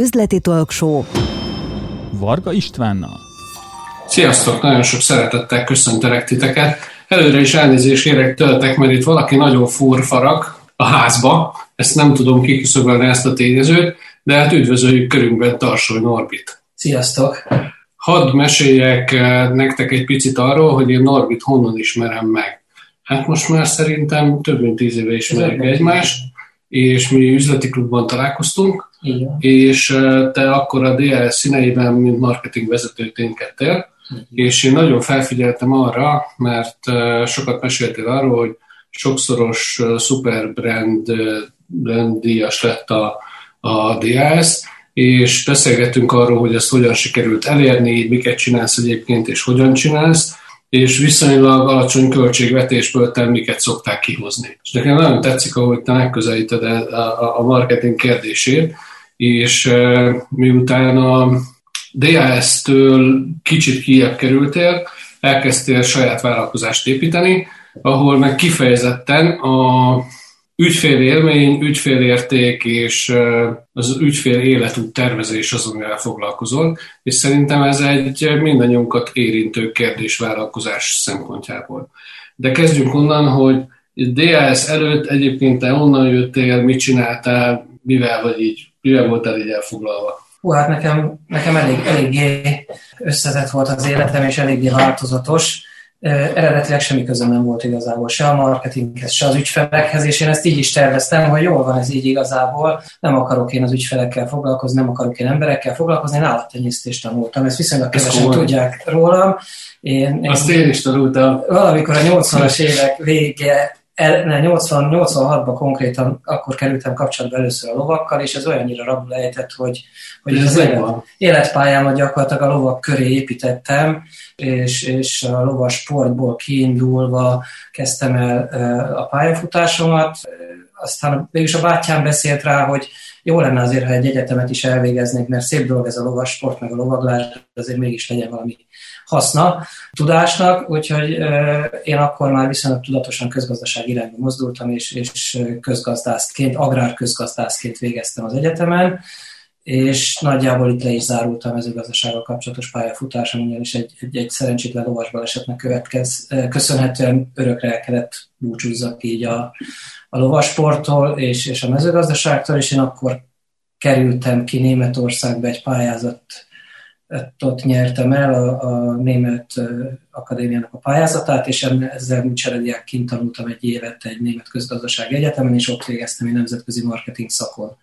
üzleti talkshow Varga Istvánnal. Sziasztok! Nagyon sok szeretettel köszöntelek titeket. Előre is elnézést kérek tőletek, mert itt valaki nagyon furfarag a házba. Ezt nem tudom kiküszöbölni ezt a tényezőt, de hát üdvözöljük körünkben Tarsoly Norbit. Sziasztok! Hadd meséljek eh, nektek egy picit arról, hogy én Norbit honnan ismerem meg. Hát most már szerintem több mint tíz éve ismerjük egymást, és mi üzleti klubban találkoztunk, Igen. és te akkor a DLS színeiben, mint marketing vezető ténykedtél, és én nagyon felfigyeltem arra, mert sokat meséltél arról, hogy sokszoros eh, szuper brand, eh, brand díjas lett a, a DLS, és beszélgettünk arról, hogy ezt hogyan sikerült elérni, miket csinálsz egyébként, és hogyan csinálsz, és viszonylag alacsony költségvetésből te miket szokták kihozni. És nekem nagyon tetszik, ahogy te megközelíted a, a, a marketing kérdését, és miután a DAS-től kicsit kijebb kerültél, elkezdtél saját vállalkozást építeni, ahol meg kifejezetten a ügyfél élmény, ügyfélérték és az ügyfél életút tervezés az, amivel foglalkozol, és szerintem ez egy mindannyiunkat érintő kérdés vállalkozás szempontjából. De kezdjünk onnan, hogy DAS előtt egyébként te onnan jöttél, mit csináltál, mivel vagy így, mivel voltál így elfoglalva? Hú, hát nekem, nekem elég, eléggé összetett volt az életem, és eléggé változatos. Eredetileg semmi közöm nem volt igazából se a marketinghez, se az ügyfelekhez, és én ezt így is terveztem, hogy jól van ez így igazából, nem akarok én az ügyfelekkel foglalkozni, nem akarok én emberekkel foglalkozni, én állattenyésztést tanultam, ezt viszonylag kevesen komoly. tudják rólam. Én, Azt én is tanultam. valamikor a 80-as évek vége, el, ne, 80, 86-ban konkrétan akkor kerültem kapcsolatba először a lovakkal, és ez olyannyira rabul ejtett, hogy, hogy Ez az élet, életpályámat gyakorlatilag a lovak köré építettem, és, és a lovas sportból kiindulva kezdtem el a pályafutásomat. Aztán végülis a bátyám beszélt rá, hogy jó lenne azért, ha egy egyetemet is elvégeznék, mert szép dolog ez a lovas sport, meg a lovaglás, azért mégis legyen valami haszna tudásnak, úgyhogy én akkor már viszonylag tudatosan közgazdaság irányba mozdultam, és, és közgazdászként, agrárközgazdászként végeztem az egyetemen, és nagyjából itt le is zárult a mezőgazdasággal kapcsolatos pályafutásom, ugyanis egy, egy, egy szerencsétlen lovas balesetnek következ, köszönhetően örökre el kellett búcsúzzak így a, a lovasporttól és, és a mezőgazdaságtól, és én akkor kerültem ki Németországba egy pályázat ott nyertem el a, a Német Akadémiának a pályázatát, és ezzel mint cserediák tanultam egy évet egy Német Közgazdasági Egyetemen, és ott végeztem egy nemzetközi marketing szakon.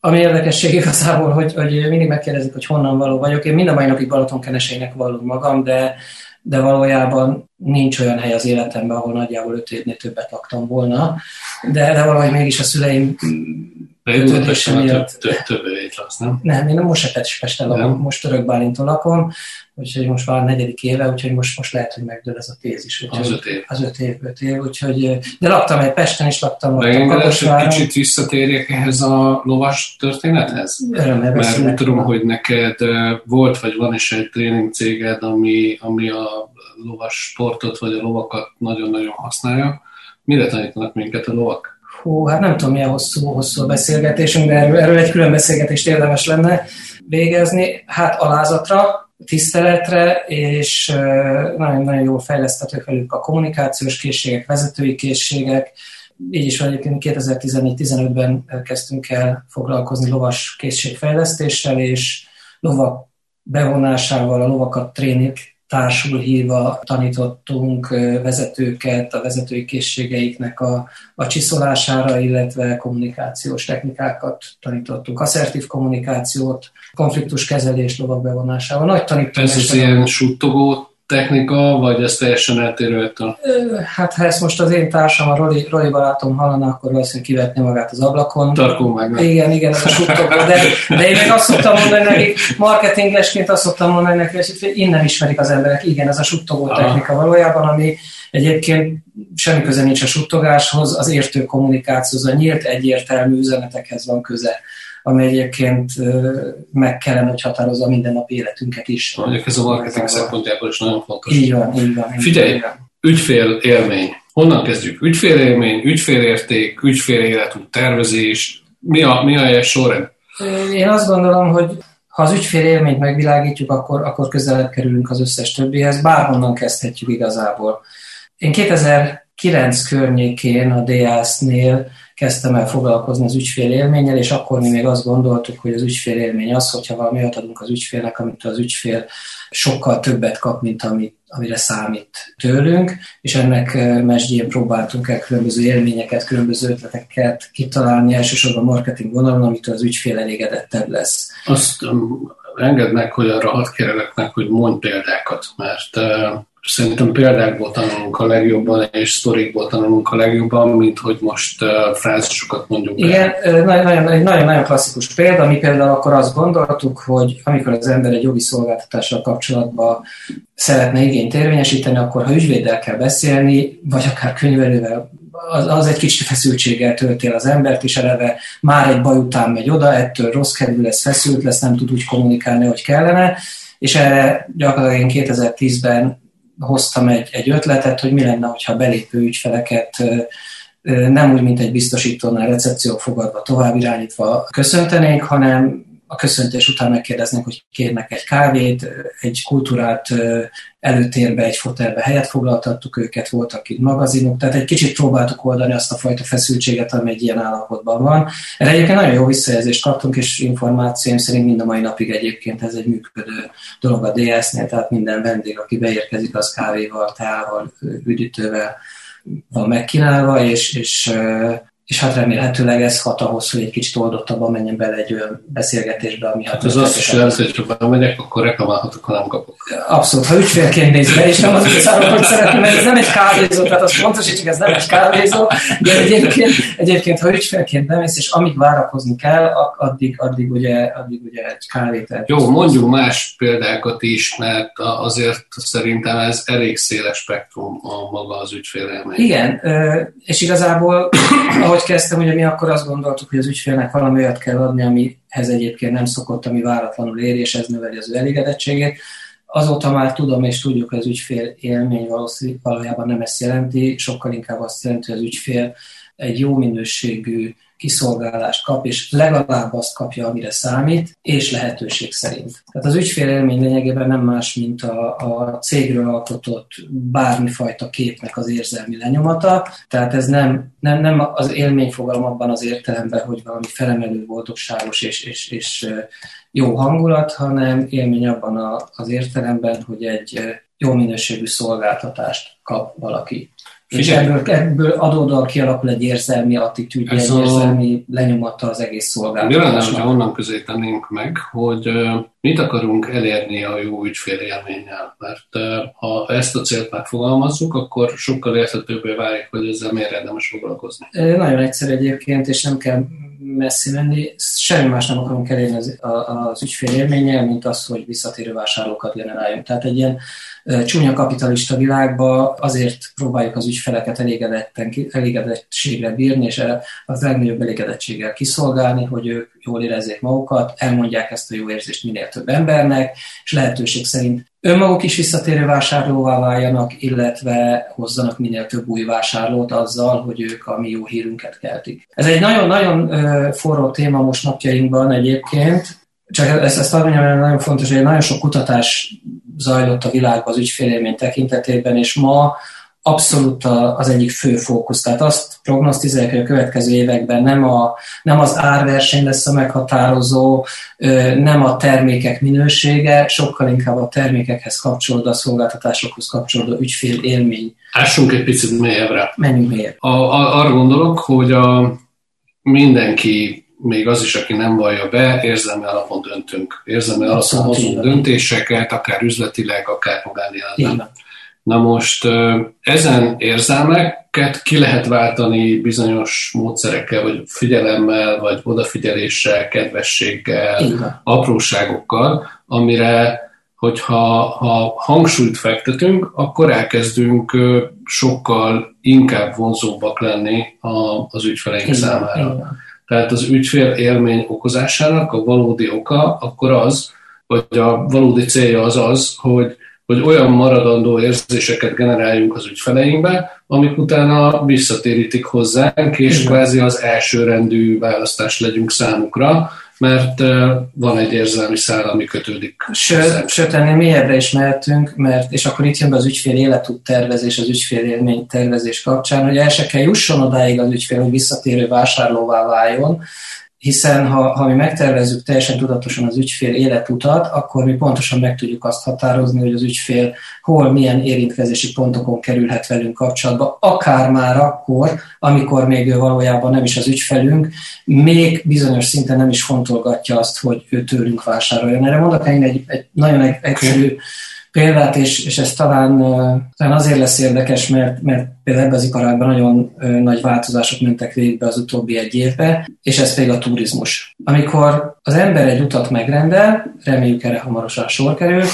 Ami érdekesség igazából, hogy, hogy mindig megkérdezik, hogy honnan való vagyok. Én minden mai napig Balatonkenesének vallom magam, de, de valójában nincs olyan hely az életemben, ahol nagyjából öt évnél többet laktam volna. De, de valahogy mégis a szüleim De több, miatt. több, több évét laksz, nem? nem, én most Pesten lakom, most Török Bálinton lakom, úgyhogy most már a negyedik éve, úgyhogy most, most lehet, hogy megdől ez a tézis. Úgyhogy, Az öt év. Az öt év, öt év, úgyhogy, de laktam egy Pesten is, laktam, laktam én egy kicsit visszatérjek ehhez a lovas történethez. Örömmel Mert úgy tudom, hogy neked volt vagy van is egy tréning céged, ami, ami a lovas sportot vagy a lovakat nagyon-nagyon használja. Mire tanítanak minket a lovak? Hú, hát nem tudom, milyen hosszú, hosszú a beszélgetésünk, de erről, erről egy külön beszélgetést érdemes lenne végezni. Hát alázatra, tiszteletre, és nagyon-nagyon jól fejleszthetők velük a kommunikációs készségek, vezetői készségek. Így is egyébként 2014-15-ben kezdtünk el foglalkozni lovas készségfejlesztéssel, és lovak bevonásával, a lovakat tréning társul hívva tanítottunk vezetőket, a vezetői készségeiknek a, a csiszolására, illetve kommunikációs technikákat tanítottunk, asszertív kommunikációt, konfliktuskezelést lovak bevonásával. Nagy Ez tanítanás. az ilyen suttogó technika, vagy ez teljesen eltérő ettől? Ö, Hát ha ezt most az én társam, a Roli, Roli barátom hallaná, akkor valószínűleg kivetné magát az ablakon. Tarkó meg nem. Igen, igen, ez a suttogó, de, de én meg azt szoktam mondani nekik, marketingesként azt szoktam mondani nekik, hogy innen ismerik az emberek, igen, ez a suttogó Aha. technika valójában, ami egyébként semmi köze nincs a suttogáshoz, az értő kommunikációhoz, a nyílt egyértelmű üzenetekhez van köze, ami egyébként meg kellene, hogy határozza mindennapi életünket is. Mondjuk ez a marketing szempontjából is nagyon fontos. Így van, így van. Figyelj! Ügyfél élmény. Honnan kezdjük? Ügyfélélmény, ügyfélérték, ügyféléletút tervezés. Mi a, mi a sorrend? Én azt gondolom, hogy ha az ügyfél élményt megvilágítjuk, akkor, akkor közelebb kerülünk az összes többihez, bárhonnan kezdhetjük igazából. Én 2009 környékén a DAS-nél kezdtem el foglalkozni az ügyfél élménnyel, és akkor mi még azt gondoltuk, hogy az ügyfél élmény az, hogyha valami olyat adunk az ügyfélnek, amit az ügyfél sokkal többet kap, mint amit, amire számít tőlünk, és ennek mesdjén próbáltunk el különböző élményeket, különböző ötleteket kitalálni, elsősorban marketing vonalon, amitől az ügyfél elégedettebb lesz. Azt engedd meg, hogy arra hadd kérlek meg, hogy mondj példákat, mert szerintem példákból tanulunk a legjobban, és sztorikból tanulunk a legjobban, mint hogy most uh, frázisokat mondjuk. Igen, nagyon-nagyon klasszikus példa. Mi például akkor azt gondoltuk, hogy amikor az ember egy jogi szolgáltatással kapcsolatban szeretne igényt érvényesíteni, akkor ha ügyvéddel kell beszélni, vagy akár könyvelővel, az, az egy kicsit feszültséggel töltél az embert, és eleve már egy baj után megy oda, ettől rossz kedvű lesz, feszült lesz, nem tud úgy kommunikálni, hogy kellene, és erre gyakorlatilag én 2010-ben hoztam egy, egy ötletet, hogy mi lenne, hogyha belépő ügyfeleket nem úgy, mint egy biztosítónál recepció fogadva, tovább irányítva köszöntenénk, hanem a köszöntés után megkérdeznek, hogy kérnek egy kávét, egy kultúrát előtérbe, egy fotelbe helyet foglaltattuk őket, voltak itt magazinok, tehát egy kicsit próbáltuk oldani azt a fajta feszültséget, ami egy ilyen állapotban van. Erre egyébként nagyon jó visszajelzést kaptunk, és információim szerint mind a mai napig egyébként ez egy működő dolog a DS-nél, tehát minden vendég, aki beérkezik, az kávéval, teával, üdítővel van megkínálva, és, és és hát remélhetőleg ez hat ahhoz, hogy egy kicsit oldottabban menjen bele egy olyan beszélgetésbe, ami hát ez azt is jelenti, hogy ha bemegyek, akkor reklamálhatok, ha nem kapok. Abszolút, ha ügyfélként néz be, és nem az utcáról, hogy szeretném, mert ez nem egy kávézó, tehát azt pontosítsuk, ez nem egy kávézó, de egyébként, egyébként ha ügyfélként nem és amíg várakozni kell, addig, addig, ugye, addig ugye egy kávét Jó, mondjuk más példákat is, mert azért szerintem ez elég széles spektrum a maga az ügyfélelmény. Igen, és igazából, ahogy kezdtem, ugye mi akkor azt gondoltuk, hogy az ügyfélnek valami olyat kell adni, amihez egyébként nem szokott, ami váratlanul ér, és ez növeli az ő elégedettségét. Azóta már tudom és tudjuk, hogy az ügyfél élmény valójában nem ezt jelenti, sokkal inkább azt jelenti, hogy az ügyfél egy jó minőségű kiszolgálást kap, és legalább azt kapja, amire számít, és lehetőség szerint. Tehát az ügyfél élmény lényegében nem más, mint a, a cégről alkotott bármifajta képnek az érzelmi lenyomata, tehát ez nem, nem, nem az élményfogalom abban az értelemben, hogy valami felemelő, boldogságos és, és, és jó hangulat, hanem élmény abban a, az értelemben, hogy egy jó minőségű szolgáltatást kap valaki. És ebből, ebből adódóan kialakul egy érzelmi attitűd, egy érzelmi lenyomata az egész szolgáltatásnak. Mi lenne, hogyha onnan közé tennénk meg, hogy mit akarunk elérni a jó ügyfélélménnyel? Mert ha ezt a célt megfogalmazzuk, akkor sokkal érthetőbbé válik, hogy ezzel miért érdemes foglalkozni. Nagyon egyszerű egyébként, és nem kell messzi menni. Semmi más nem akarunk elérni az, az ügyfélélménnyel, mint az, hogy visszatérő vásárlókat generáljunk. Tehát egy ilyen csúnya kapitalista világban azért próbáljuk az ügyfeleket elégedetten, elégedettségre bírni, és az legnagyobb elégedettséggel kiszolgálni, hogy ők jól érezzék magukat, elmondják ezt a jó érzést minél több embernek, és lehetőség szerint önmaguk is visszatérő vásárlóvá váljanak, illetve hozzanak minél több új vásárlót azzal, hogy ők a mi jó hírünket keltik. Ez egy nagyon-nagyon forró téma most napjainkban egyébként, csak ezt, ezt mondjam, nagyon fontos, hogy nagyon sok kutatás zajlott a világban az ügyfélélmény tekintetében, és ma abszolút az egyik fő fókusz. Tehát azt prognosztizálják, hogy a következő években nem, a, nem az árverseny lesz a meghatározó, nem a termékek minősége, sokkal inkább a termékekhez kapcsolódó, a szolgáltatásokhoz kapcsolódó ügyfél élmény. Ássunk egy picit mélyebbre. Menjünk mélyebb. A, a, arra gondolok, hogy a, mindenki még az is, aki nem vallja be, érzelmi alapon döntünk. Érzelmi alapon hozunk döntéseket, akár üzletileg, akár magánéletben. Na most ezen érzelmeket ki lehet váltani bizonyos módszerekkel, vagy figyelemmel, vagy odafigyeléssel, kedvességgel, Igen. apróságokkal, amire, hogyha ha hangsúlyt fektetünk, akkor elkezdünk sokkal inkább vonzóbbak lenni az ügyfeleink Igen. számára. Igen. Tehát az ügyfél élmény okozásának a valódi oka akkor az, vagy a valódi célja az az, hogy hogy olyan maradandó érzéseket generáljunk az ügyfeleinkbe, amik utána visszatérítik hozzánk, és kvázi az elsőrendű választás legyünk számukra, mert van egy érzelmi szál, ami kötődik. Sőt, sőt ennél mélyebbre is mehetünk, mert, és akkor itt jön be az ügyfél életút tervezés, az ügyfél élmény tervezés kapcsán, hogy el se kell jusson odáig az ügyfél, hogy visszatérő vásárlóvá váljon, hiszen ha, ha mi megtervezzük teljesen tudatosan az ügyfél életutat, akkor mi pontosan meg tudjuk azt határozni, hogy az ügyfél hol, milyen érintkezési pontokon kerülhet velünk kapcsolatba, akár már akkor, amikor még ő valójában nem is az ügyfelünk, még bizonyos szinten nem is fontolgatja azt, hogy ő tőlünk vásároljon. Erre mondok én egy, egy nagyon egyszerű példát, és, és ez talán, talán azért lesz érdekes, mert, mert például ebben az iparágban nagyon nagy változások mentek végbe az utóbbi egy évbe, és ez pedig a turizmus. Amikor az ember egy utat megrendel, reméljük erre hamarosan sor kerül,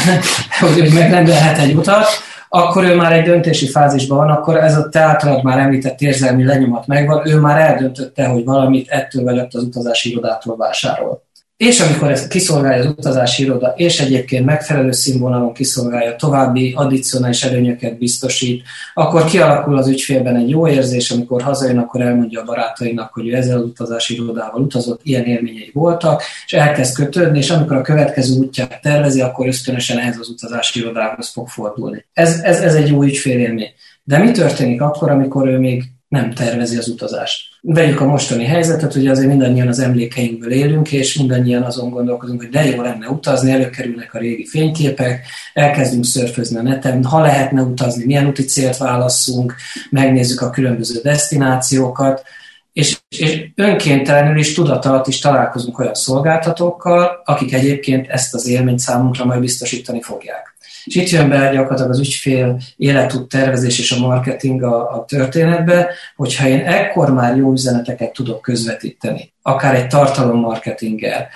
hogy, megrendelhet egy utat, akkor ő már egy döntési fázisban van, akkor ez a te általad már említett érzelmi lenyomat megvan, ő már eldöntötte, hogy valamit ettől vagy az utazási irodától vásárol. És amikor ezt kiszolgálja az utazási iroda, és egyébként megfelelő színvonalon kiszolgálja, további addicionális előnyöket biztosít, akkor kialakul az ügyfélben egy jó érzés, amikor hazajön, akkor elmondja a barátainak, hogy ő ezzel az utazási irodával utazott, ilyen élményei voltak, és elkezd kötődni, és amikor a következő útját tervezi, akkor ösztönösen ehhez az utazási irodához fog fordulni. Ez, ez, ez egy jó ügyfélélmény. De mi történik akkor, amikor ő még nem tervezi az utazást. Vegyük a mostani helyzetet, hogy azért mindannyian az emlékeinkből élünk, és mindannyian azon gondolkozunk, hogy de jó lenne utazni, előkerülnek a régi fényképek, elkezdünk szörfözni a neten, ha lehetne utazni, milyen úti célt válasszunk, megnézzük a különböző destinációkat, és, és önkéntelenül is tudat is találkozunk olyan szolgáltatókkal, akik egyébként ezt az élményt számunkra majd biztosítani fogják. És itt jön be gyakorlatilag az ügyfél életút tervezés és a marketing a, a történetbe, hogyha én ekkor már jó üzeneteket tudok közvetíteni, akár egy tartalommarketinggel,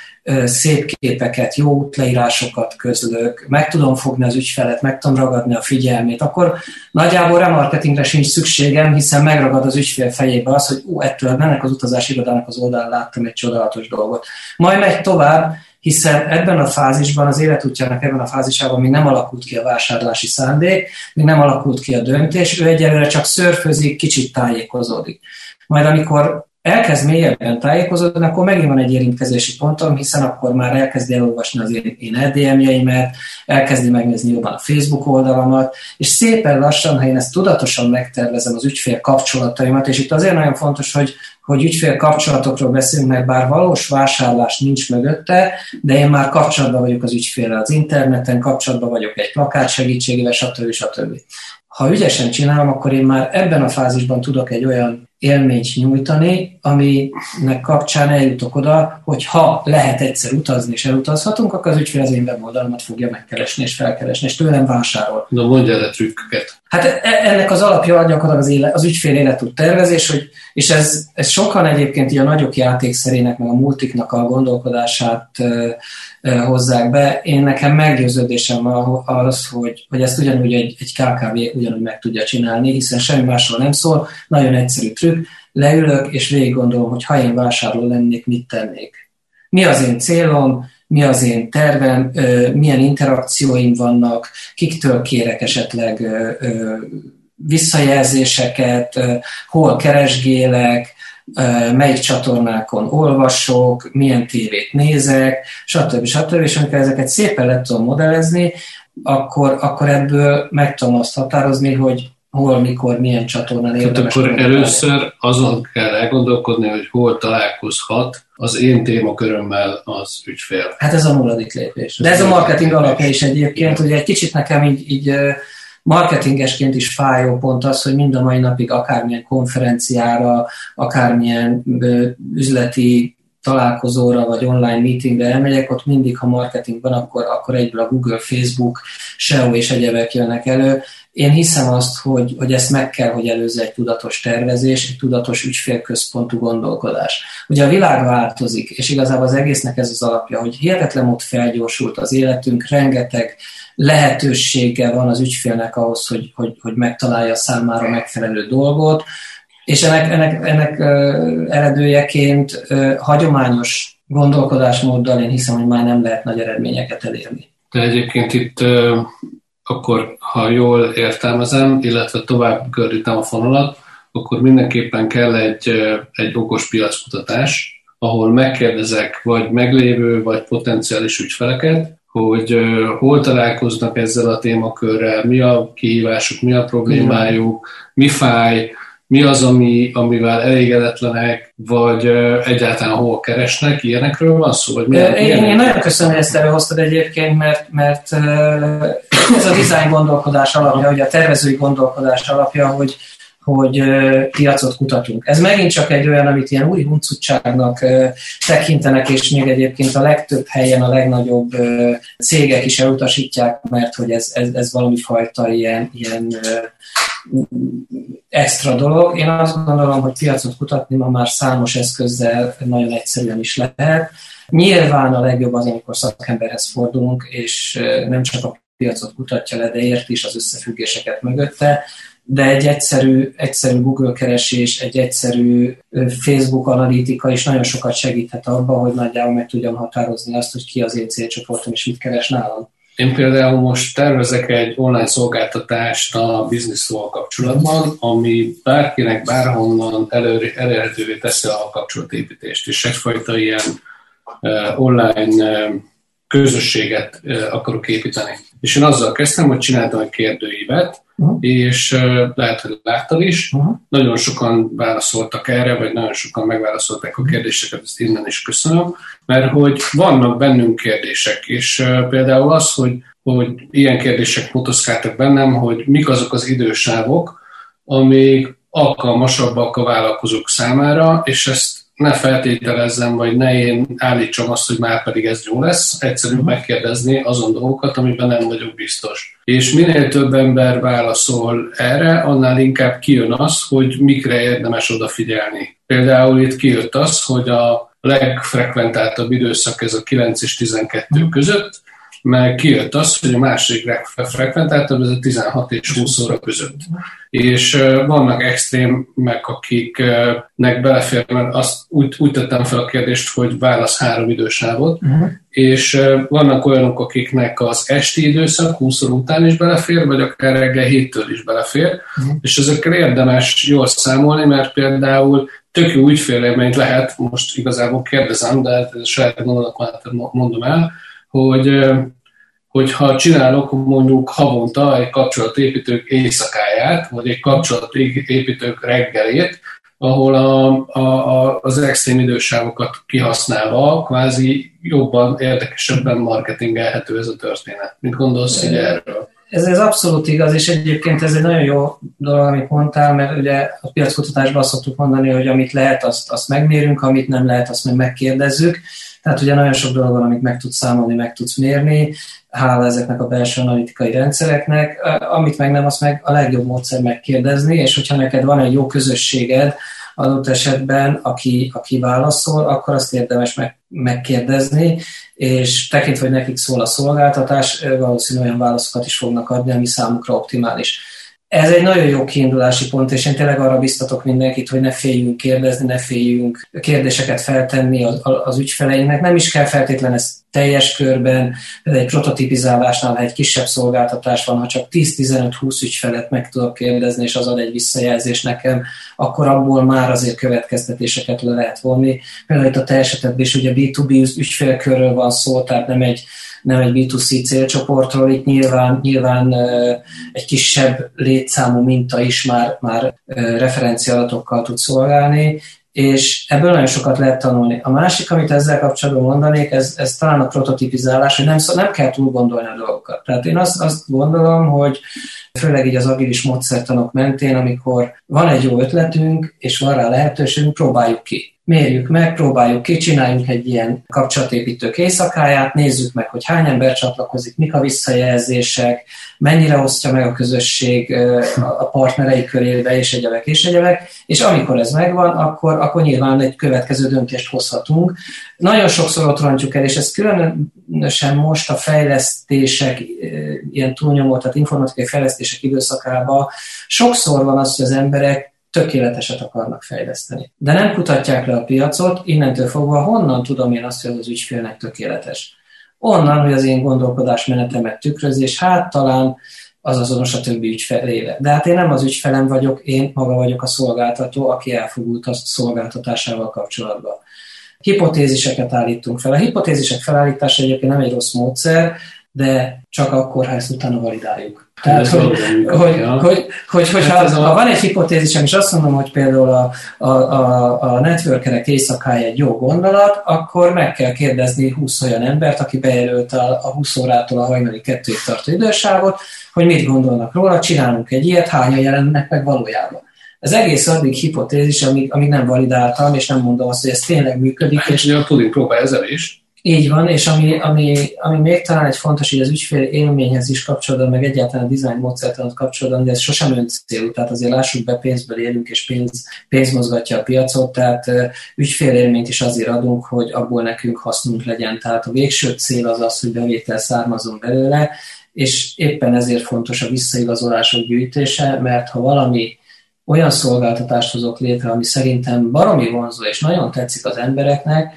szép képeket, jó útleírásokat közlök, meg tudom fogni az ügyfelet, meg tudom ragadni a figyelmét, akkor nagyjából remarketingre sincs szükségem, hiszen megragad az ügyfél fejébe az, hogy ú, ettől ennek az utazási irodának az oldalán láttam egy csodálatos dolgot. Majd megy tovább, hiszen ebben a fázisban, az életútjának ebben a fázisában még nem alakult ki a vásárlási szándék, még nem alakult ki a döntés, ő egyelőre csak szörfözik, kicsit tájékozódik. Majd amikor elkezd mélyebben tájékozódni, akkor megint van egy érintkezési pontom, hiszen akkor már elkezdi elolvasni az én, LDM-jeimet, elkezdi megnézni jobban a Facebook oldalamat, és szépen lassan, ha én ezt tudatosan megtervezem az ügyfél kapcsolataimat, és itt azért nagyon fontos, hogy hogy ügyfél kapcsolatokról beszélünk, mert bár valós vásárlás nincs mögötte, de én már kapcsolatban vagyok az ügyféllel az interneten, kapcsolatban vagyok egy plakát segítségével, stb. stb. Ha ügyesen csinálom, akkor én már ebben a fázisban tudok egy olyan élményt nyújtani, aminek kapcsán eljutok oda, hogy ha lehet egyszer utazni és elutazhatunk, akkor az ügyfél az én weboldalamat fogja megkeresni és felkeresni, és tőlem vásárol. Na mondja el a trükköket. Hát e, ennek az alapja gyakorlatilag az, éle, az ügyfél életút tervezés, hogy, és ez, ez sokan egyébként a nagyok játékszerének, meg a multiknak a gondolkodását e, e, hozzák be. Én nekem meggyőződésem az, hogy, hogy ezt ugyanúgy egy, egy KKV ugyanúgy meg tudja csinálni, hiszen semmi másról nem szól, nagyon egyszerű trükk, leülök és végig gondolom, hogy ha én vásárló lennék, mit tennék. Mi az én célom, mi az én tervem, milyen interakcióim vannak, kiktől kérek esetleg visszajelzéseket, hol keresgélek, melyik csatornákon olvasok, milyen tévét nézek, stb. stb. És amikor ezeket szépen le tudom modellezni, akkor, akkor ebből meg tudom azt határozni, hogy hol, mikor, milyen csatornán érdemes. Tehát akkor először azon kell elgondolkodni, hogy hol találkozhat az én témakörömmel az ügyfél. Hát ez a nulladik lépés. De ez a marketing alapja is egyébként, ugye egy kicsit nekem így, így marketingesként is fájó pont az, hogy mind a mai napig akármilyen konferenciára, akármilyen üzleti találkozóra vagy online meetingre elmegyek, ott mindig, ha marketing van, akkor, akkor egyből a Google, Facebook, SEO és egyebek jönnek elő. Én hiszem azt, hogy, hogy ezt meg kell, hogy előzze egy tudatos tervezés, egy tudatos ügyfélközpontú gondolkodás. Ugye a világ változik, és igazából az egésznek ez az alapja, hogy hihetetlen mód felgyorsult az életünk, rengeteg lehetősége van az ügyfélnek ahhoz, hogy, hogy, hogy megtalálja számára megfelelő dolgot, és ennek, ennek, ennek eredőjeként hagyományos gondolkodásmóddal én hiszem, hogy már nem lehet nagy eredményeket elérni. De egyébként itt akkor, ha jól értelmezem, illetve tovább gördítem a fonalat, akkor mindenképpen kell egy, egy okos piackutatás, ahol megkérdezek vagy meglévő, vagy potenciális ügyfeleket, hogy hol találkoznak ezzel a témakörrel, mi a kihívásuk, mi a problémájuk, mi fáj, mi az, ami, amivel elégedetlenek, vagy egyáltalán hol keresnek, ilyenekről van szó? Vagy milyen, én, én nagyon köszönöm, hogy ezt előhoztad egyébként, mert, mert ez a design gondolkodás alapja, hogy a tervezői gondolkodás alapja, hogy hogy piacot kutatunk. Ez megint csak egy olyan, amit ilyen új huncutságnak tekintenek, és még egyébként a legtöbb helyen a legnagyobb cégek is elutasítják, mert hogy ez, ez, ez valami fajta ilyen, ilyen extra dolog. Én azt gondolom, hogy piacot kutatni ma már számos eszközzel nagyon egyszerűen is lehet. Nyilván a legjobb az, amikor szakemberhez fordulunk, és nem csak a piacot kutatja le, de ért is az összefüggéseket mögötte, de egy egyszerű, egyszerű Google keresés, egy egyszerű Facebook analitika is nagyon sokat segíthet abban, hogy nagyjából meg tudjam határozni azt, hogy ki az én célcsoportom és mit keres nálam. Én például most tervezek egy online szolgáltatást a bizniszról kapcsolatban, ami bárkinek bárhonnan elérhetővé teszi a kapcsolatépítést, és egyfajta ilyen online közösséget akarok építeni. És én azzal kezdtem, hogy csináltam egy kérdőívet, uh-huh. és lehet, hogy láttad is, uh-huh. nagyon sokan válaszoltak erre, vagy nagyon sokan megválaszolták a kérdéseket, ezt innen is köszönöm, mert hogy vannak bennünk kérdések, és például az, hogy, hogy ilyen kérdések motoszkáltak bennem, hogy mik azok az idősávok, amik alkalmasabbak a vállalkozók számára, és ezt ne feltételezzem, vagy ne én állítsam azt, hogy már pedig ez jó lesz, egyszerűen mhm. megkérdezni azon dolgokat, amiben nem vagyok biztos. És minél több ember válaszol erre, annál inkább kijön az, hogy mikre érdemes odafigyelni. Például itt kijött az, hogy a legfrekventáltabb időszak ez a 9 és 12 mhm. között, meg kijött az, hogy a másik legfrekventáltabb ez a 16 és 20 óra között. És vannak extrémek, akiknek belefér, mert azt úgy, úgy tettem fel a kérdést, hogy válasz három idősávot, uh-huh. és vannak olyanok, akiknek az esti időszak 20 óra után is belefér, vagy akár reggel héttől is belefér, uh-huh. és ezekkel érdemes jól számolni, mert például tök jó ügyfélélményt lehet, most igazából kérdezem, de saját gondolatomat mondom el, hogy hogyha csinálok mondjuk havonta egy kapcsolatépítők éjszakáját, vagy egy kapcsolatépítők reggelét, ahol a, a, a, az extrém idősávokat kihasználva kvázi jobban, érdekesebben marketingelhető ez a történet. Mit gondolsz így erről? Ez, ez abszolút igaz, és egyébként ez egy nagyon jó dolog, amit mondtál, mert ugye a piackutatásban azt szoktuk mondani, hogy amit lehet, azt, azt megmérünk, amit nem lehet, azt meg megkérdezzük. Tehát ugye nagyon sok dolog van, amit meg tudsz számolni, meg tudsz mérni, hála ezeknek a belső analitikai rendszereknek, amit meg nem, azt meg a legjobb módszer megkérdezni, és hogyha neked van egy jó közösséged, adott esetben, aki, aki válaszol, akkor azt érdemes meg, megkérdezni, és tekintve, hogy nekik szól a szolgáltatás, valószínűleg olyan válaszokat is fognak adni, ami számukra optimális. Ez egy nagyon jó kiindulási pont, és én tényleg arra biztatok mindenkit, hogy ne féljünk kérdezni, ne féljünk kérdéseket feltenni az, az ügyfeleinknek. Nem is kell feltétlenül ezt teljes körben, egy prototipizálásnál, egy kisebb szolgáltatás van, ha csak 10-15-20 ügyfelet meg tudok kérdezni, és az ad egy visszajelzés nekem, akkor abból már azért következtetéseket le lehet vonni. Például itt a te esetedben is ugye B2B ügyfélkörről van szó, tehát nem egy nem egy B2C célcsoportról, itt nyilván, nyilván egy kisebb létszámú minta is már, már referenciadatokkal tud szolgálni, és ebből nagyon sokat lehet tanulni. A másik, amit ezzel kapcsolatban mondanék, ez, ez talán a prototipizálás, hogy nem, nem kell túl gondolni a dolgokat. Tehát én azt, azt gondolom, hogy főleg így az agilis módszertanok mentén, amikor van egy jó ötletünk, és van rá lehetőségünk, próbáljuk ki mérjük meg, próbáljuk ki, csináljunk egy ilyen kapcsolatépítő éjszakáját, nézzük meg, hogy hány ember csatlakozik, mik a visszajelzések, mennyire osztja meg a közösség a partnerei körébe, és egyebek, és egyebek, és amikor ez megvan, akkor, akkor nyilván egy következő döntést hozhatunk. Nagyon sokszor ott rontjuk el, és ez különösen most a fejlesztések, ilyen túlnyomó, tehát informatikai fejlesztések időszakában sokszor van az, hogy az emberek tökéleteset akarnak fejleszteni. De nem kutatják le a piacot, innentől fogva honnan tudom én azt, hogy az ügyfélnek tökéletes. Onnan, hogy az én gondolkodásmenetemet tükrözi, és hát talán az azonos a többi ügyfelével. De hát én nem az ügyfelem vagyok, én maga vagyok a szolgáltató, aki elfogult a szolgáltatásával kapcsolatban. hipotéziseket állítunk fel. A hipotézisek felállítása egyébként nem egy rossz módszer, de csak akkor, ha ezt utána validáljuk. Tehát, hogy, hogy, ja. hogy, hogy, hogy hát ha, a... ha van egy hipotézisem, és azt mondom, hogy például a, a, a, a networkerek éjszakája egy jó gondolat, akkor meg kell kérdezni 20 olyan embert, aki bejelölt a, a 20 órától a hajnali kettőig tartó idősávot, hogy mit gondolnak róla, csinálunk egy ilyet, hányan jelennek meg valójában. Ez egész addig hipotézis, amíg, amíg nem validáltam, és nem mondom azt, hogy ez tényleg működik. Hát, és a puding próba ezzel is. Így van, és ami, ami, ami még talán egy fontos, hogy az ügyfél élményhez is kapcsolódóan, meg egyáltalán a design módszertanat kapcsolódóan, de ez sosem öncélú, tehát azért lássuk be, pénzből élünk, és pénz, pénz mozgatja a piacot, tehát ügyfél élményt is azért adunk, hogy abból nekünk hasznunk legyen. Tehát a végső cél az az, hogy bevétel származon belőle, és éppen ezért fontos a visszaigazolások gyűjtése, mert ha valami olyan szolgáltatást hozok létre, ami szerintem baromi vonzó, és nagyon tetszik az embereknek,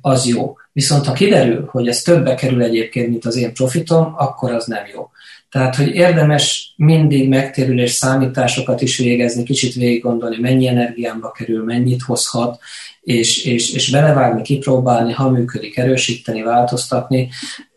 az jó. Viszont ha kiderül, hogy ez többe kerül egyébként, mint az én profitom, akkor az nem jó. Tehát, hogy érdemes mindig megtérülés számításokat is végezni, kicsit végig gondolni, mennyi energiámba kerül, mennyit hozhat, és, és, és belevágni, kipróbálni, ha működik, erősíteni, változtatni.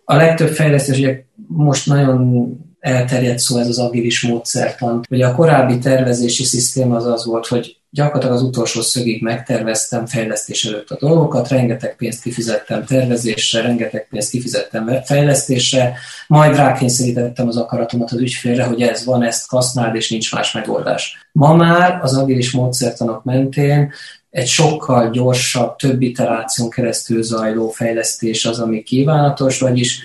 A legtöbb fejlesztés, ugye most nagyon elterjedt szó ez az agilis módszertan. Ugye a korábbi tervezési szisztéma az az volt, hogy gyakorlatilag az utolsó szögig megterveztem fejlesztés előtt a dolgokat, rengeteg pénzt kifizettem tervezésre, rengeteg pénzt kifizettem fejlesztésre, majd rákényszerítettem az akaratomat az ügyfélre, hogy ez van, ezt használd, és nincs más megoldás. Ma már az agilis módszertanok mentén egy sokkal gyorsabb, több iteráción keresztül zajló fejlesztés az, ami kívánatos, vagyis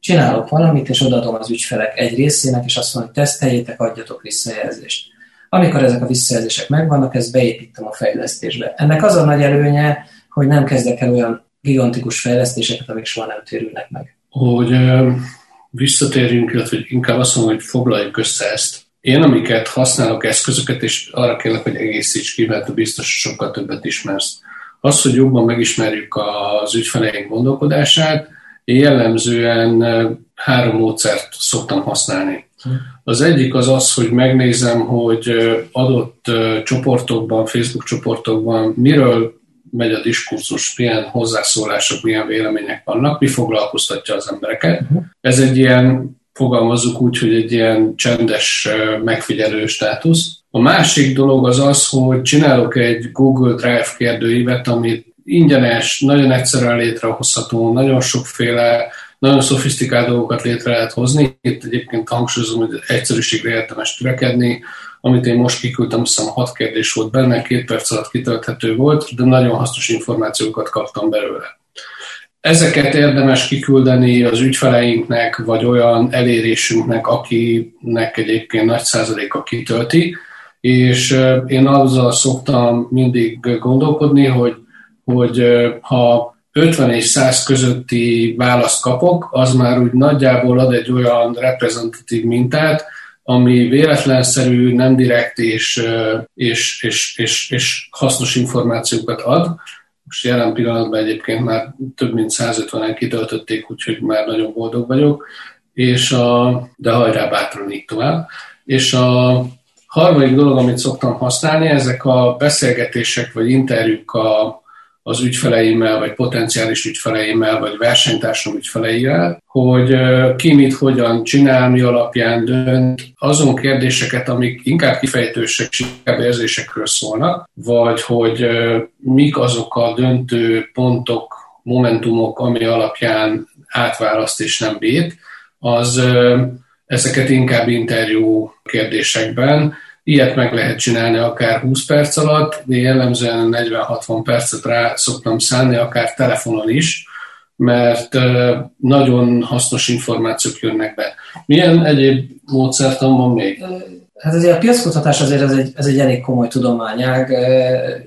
csinálok valamit, és odaadom az ügyfelek egy részének, és azt mondom, hogy teszteljétek, adjatok visszajelzést. Amikor ezek a visszajelzések megvannak, ezt beépítem a fejlesztésbe. Ennek az a nagy előnye, hogy nem kezdek el olyan gigantikus fejlesztéseket, amik soha nem térülnek meg. Hogy visszatérjünk, illetve inkább azt mondom, hogy foglaljuk össze ezt. Én, amiket használok eszközöket, és arra kérlek, hogy egészíts ki, mert biztos sokkal többet ismersz. Az, hogy jobban megismerjük az ügyfeleink gondolkodását, én jellemzően három módszert szoktam használni. Az egyik az az, hogy megnézem, hogy adott csoportokban, Facebook csoportokban miről megy a diskurzus, milyen hozzászólások, milyen vélemények vannak, mi foglalkoztatja az embereket. Uh-huh. Ez egy ilyen, fogalmazzuk úgy, hogy egy ilyen csendes megfigyelő státusz. A másik dolog az az, hogy csinálok egy Google Drive kérdőívet, amit ingyenes, nagyon egyszerűen létrehozható, nagyon sokféle, nagyon szofisztikált dolgokat létre lehet hozni. Itt egyébként hangsúlyozom, hogy egyszerűségre érdemes törekedni. Amit én most kiküldtem, azt hiszem hat kérdés volt benne, két perc alatt kitölthető volt, de nagyon hasznos információkat kaptam belőle. Ezeket érdemes kiküldeni az ügyfeleinknek, vagy olyan elérésünknek, akinek egyébként nagy százaléka kitölti, és én azzal szoktam mindig gondolkodni, hogy hogy ha 50 és 100 közötti választ kapok, az már úgy nagyjából ad egy olyan reprezentatív mintát, ami véletlenszerű, nem direkt és, és, és, és, és hasznos információkat ad. Most jelen pillanatban egyébként már több mint 150-en kitöltötték, úgyhogy már nagyon boldog vagyok, és a, de hajrá bátran így tovább. És a harmadik dolog, amit szoktam használni, ezek a beszélgetések vagy interjúk a, az ügyfeleimmel, vagy potenciális ügyfeleimmel, vagy versenytársam ügyfeleivel, hogy ki mit hogyan csinál, mi alapján dönt, azon kérdéseket, amik inkább kifejtősek, inkább érzésekről szólnak, vagy hogy mik azok a döntő pontok, momentumok, ami alapján átválaszt és nem bét, az ezeket inkább interjú kérdésekben, Ilyet meg lehet csinálni akár 20 perc alatt, de jellemzően 40-60 percet rá szoktam szállni, akár telefonon is, mert nagyon hasznos információk jönnek be. Milyen egyéb módszertan van még? Hát azért a piackutatás azért ez egy, ez egy elég komoly tudományág,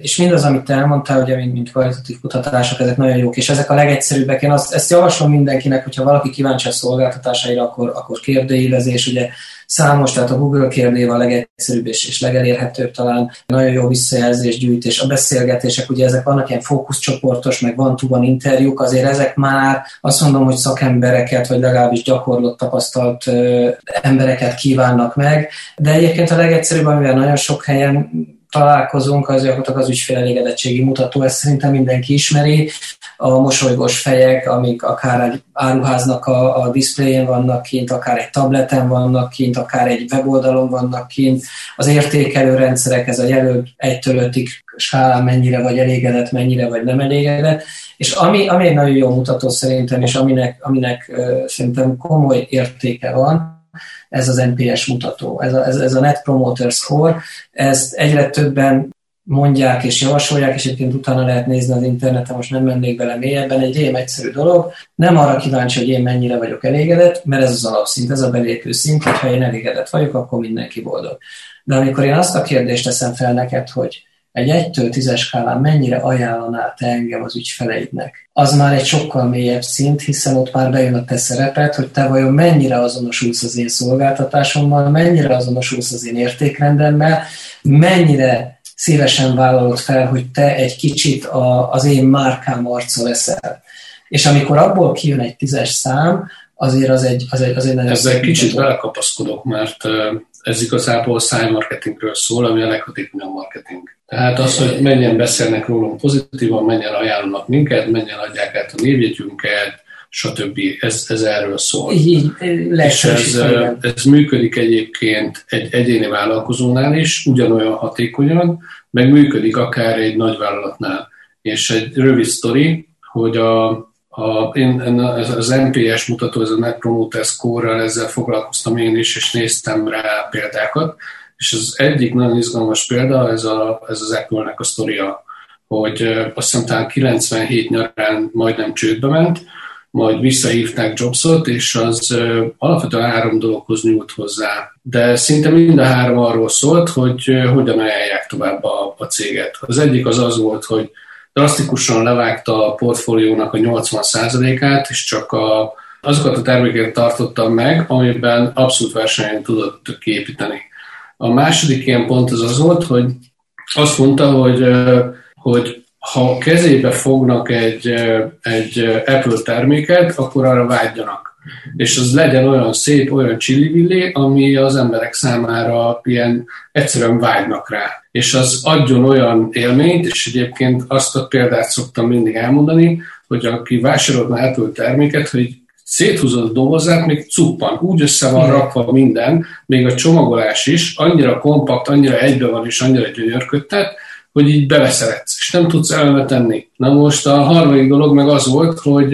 és mindaz, amit te elmondtál, ugye, mint, mint kvalitatív kutatások, ezek nagyon jók, és ezek a legegyszerűbbek. Én azt, ezt javaslom mindenkinek, hogyha valaki kíváncsi a szolgáltatásaira, akkor, akkor kérdőívezés, ugye Számos, tehát a Google kérdéve a legegyszerűbb és, és legelérhetőbb talán, nagyon jó visszajelzés gyűjtés, a beszélgetések, ugye ezek vannak ilyen fókuszcsoportos, meg van van interjúk, azért ezek már azt mondom, hogy szakembereket, vagy legalábbis gyakorlott, tapasztalt ö, embereket kívánnak meg, de egyébként a legegyszerűbb, amivel nagyon sok helyen találkozunk, az gyakorlatilag az ügyfél elégedettségi mutató, ezt szerintem mindenki ismeri. A mosolygós fejek, amik akár egy áruháznak a, a diszpléjén vannak kint, akár egy tableten vannak kint, akár egy weboldalon vannak kint. Az értékelő rendszerek, ez a jelölt 1-től 5 skálán mennyire vagy elégedett, mennyire vagy nem elégedett. És ami, ami egy nagyon jó mutató szerintem, és aminek, aminek szerintem komoly értéke van, ez az NPS mutató, ez a, ez, ez a Net Promoter Score, ezt egyre többen mondják és javasolják, és egyébként utána lehet nézni az interneten, most nem mennék bele mélyebben, egy ilyen egyszerű dolog. Nem arra kíváncsi, hogy én mennyire vagyok elégedett, mert ez az alapszint, ez a belépő szint, hogyha én elégedett vagyok, akkor mindenki boldog. De amikor én azt a kérdést teszem fel neked, hogy egy 1-től 10 skálán mennyire ajánlanál te engem az ügyfeleidnek? Az már egy sokkal mélyebb szint, hiszen ott már bejön a te szerepet, hogy te vajon mennyire azonosulsz az én szolgáltatásommal, mennyire azonosulsz az én értékrendemmel, mennyire szívesen vállalod fel, hogy te egy kicsit a, az én márkám arca leszel. És amikor abból kijön egy tízes szám, azért az egy, az egy, az egy nagyon Ezzel kicsit belekapaszkodok, mert ez igazából szájmarketingről szól, ami a leghatékonyabb marketing. Tehát az, hogy mennyien beszélnek rólunk pozitívan, mennyien ajánlanak minket, mennyien adják át a névjegyünket, stb. Ez, ez erről szól. Így, És ez, ez működik egyébként egy egyéni vállalkozónál is, ugyanolyan hatékonyan, meg működik akár egy nagyvállalatnál. És egy rövid sztori, hogy a, a, én, ez az NPS mutató, ez a Net Promoter Score-ral ezzel foglalkoztam én is, és néztem rá példákat, és az egyik nagyon izgalmas példa, ez, a, ez az Apple-nek a sztoria, hogy azt hiszem talán 97 nyarán majdnem csődbe ment, majd visszahívták Jobsot, és az alapvetően három dologhoz nyújt hozzá. De szinte mind a három arról szólt, hogy hogyan ajánlják tovább a, a céget. Az egyik az az volt, hogy drasztikusan levágta a portfóliónak a 80%-át, és csak a, azokat a termékeket tartotta meg, amiben abszolút versenyen tudott képíteni. A második ilyen pont az az volt, hogy azt mondta, hogy, hogy ha kezébe fognak egy, egy Apple terméket, akkor arra vágyjanak. És az legyen olyan szép, olyan csillivillé, ami az emberek számára ilyen egyszerűen vágynak rá. És az adjon olyan élményt, és egyébként azt a példát szoktam mindig elmondani, hogy aki vásárolna Apple terméket, hogy széthúzod a dobozát, még cuppan, úgy össze van rakva minden, még a csomagolás is, annyira kompakt, annyira egybe van és annyira gyönyörködtet, hogy így beleszeretsz, és nem tudsz elme tenni. Na most a harmadik dolog meg az volt, hogy,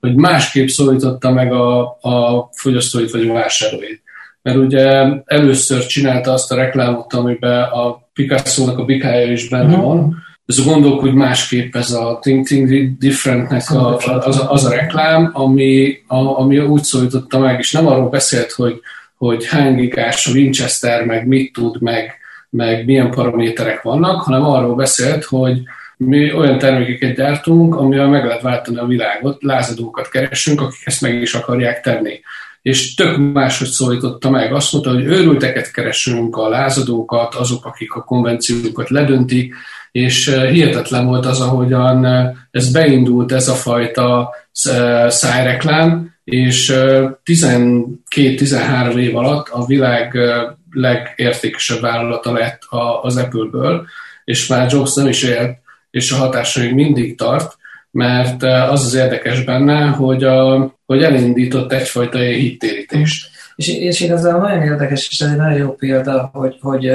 hogy másképp szólította meg a, a fogyasztóit vagy a vásárlóit. Mert ugye először csinálta azt a reklámot, amiben a Picasso-nak a bikája is benne uh-huh. van, ez a gondolkodj másképp, ez a Think Think Differentnek a, az, a, az a reklám, ami, a, ami úgy szólította meg, és nem arról beszélt, hogy, hogy hány gigás a Winchester, meg mit tud, meg, meg milyen paraméterek vannak, hanem arról beszélt, hogy mi olyan termékeket gyártunk, amivel meg lehet váltani a világot, lázadókat keresünk, akik ezt meg is akarják tenni. És tök máshogy szólította meg. Azt mondta, hogy őrülteket keresünk, a lázadókat, azok, akik a konvenciókat ledöntik, és hihetetlen volt az, ahogyan ez beindult ez a fajta szájreklám, és 12-13 év alatt a világ legértékesebb vállalata lett az Apple-ből, és már Jobs nem is élt, és a hatása még mindig tart, mert az az érdekes benne, hogy, a, hogy elindított egyfajta hittérítést. És, és igazából nagyon érdekes, és ez egy nagyon jó példa, hogy, hogy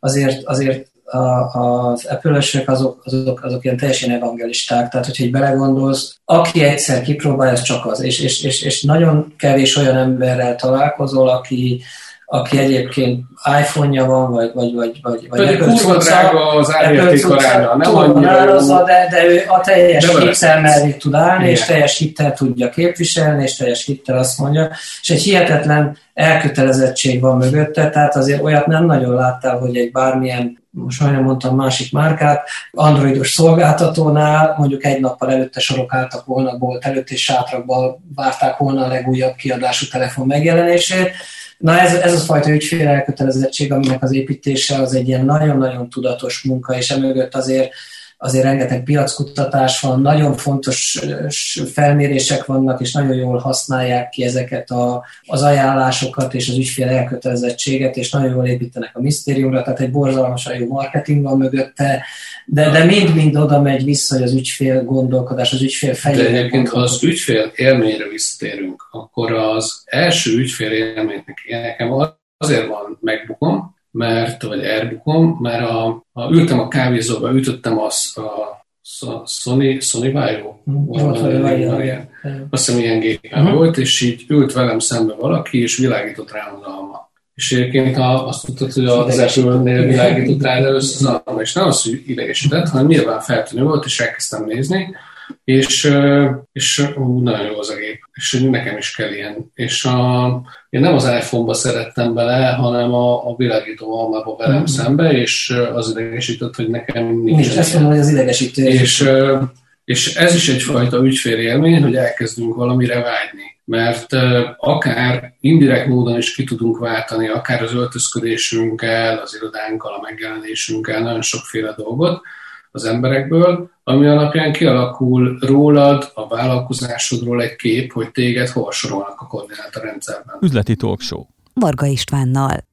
azért, azért a, az apple azok, azok, azok ilyen teljesen evangelisták, tehát hogyha így belegondolsz, aki egyszer kipróbálja, ez csak az, és, és, és, és nagyon kevés olyan emberrel találkozol, aki, aki egyébként iPhone-ja van, vagy, vagy, vagy, vagy, vagy Apple kurva drága az árérték aránya, nem annyira. De, de ő a teljes hittel mellé tud állni, Igen. és teljes hittel tudja képviselni, és teljes hittel azt mondja, és egy hihetetlen elkötelezettség van mögötte, tehát azért olyat nem nagyon láttál, hogy egy bármilyen most majdnem mondtam másik márkát, androidos szolgáltatónál mondjuk egy nappal előtte sorokáltak volna bolt előtt, és sátrakban várták volna a legújabb kiadású telefon megjelenését. Na ez, ez a fajta ügyfél elkötelezettség, aminek az építése az egy ilyen nagyon-nagyon tudatos munka, és emögött azért azért rengeteg piackutatás van, nagyon fontos felmérések vannak, és nagyon jól használják ki ezeket a, az ajánlásokat és az ügyfél elkötelezettséget, és nagyon jól építenek a misztériumra, tehát egy borzalmasan jó marketing van mögötte, de, de mind-mind oda megy vissza, hogy az ügyfél gondolkodás, az ügyfél fejében. De egyébként, ha az ügyfél élményre visszatérünk, akkor az első ügyfél élménynek nekem azért van megbukom, mert, vagy elbukom, mert a, a, ültem a kávézóba, ütöttem az a Sony, Sony Vaio? Azt hiszem ilyen gépen uh-huh. volt, és így ült velem szembe valaki, és világított rám az alma. És egyébként ha azt tudtad, hogy az Apple-nél világított rá először az alma, és nem az, hogy idegesített, hanem nyilván feltűnő volt, és elkezdtem nézni, és, és ú, nagyon jó az a gép, és nekem is kell ilyen. És a, én nem az iPhone-ba szerettem bele, hanem a, a világító almába velem mm-hmm. szembe, és az idegesített, hogy nekem nincs. Nincs, ezt mondom, hogy az idegesítő. És, és ez is egyfajta ügyfélélmény, hogy elkezdünk valamire vágyni. Mert akár indirekt módon is ki tudunk váltani, akár az öltözködésünkkel, az irodánkkal, a megjelenésünkkel, nagyon sokféle dolgot, az emberekből, ami alapján kialakul rólad, a vállalkozásodról egy kép, hogy téged hol sorolnak a koordinátorrendszerben. Üzleti talkshow. Varga Istvánnal.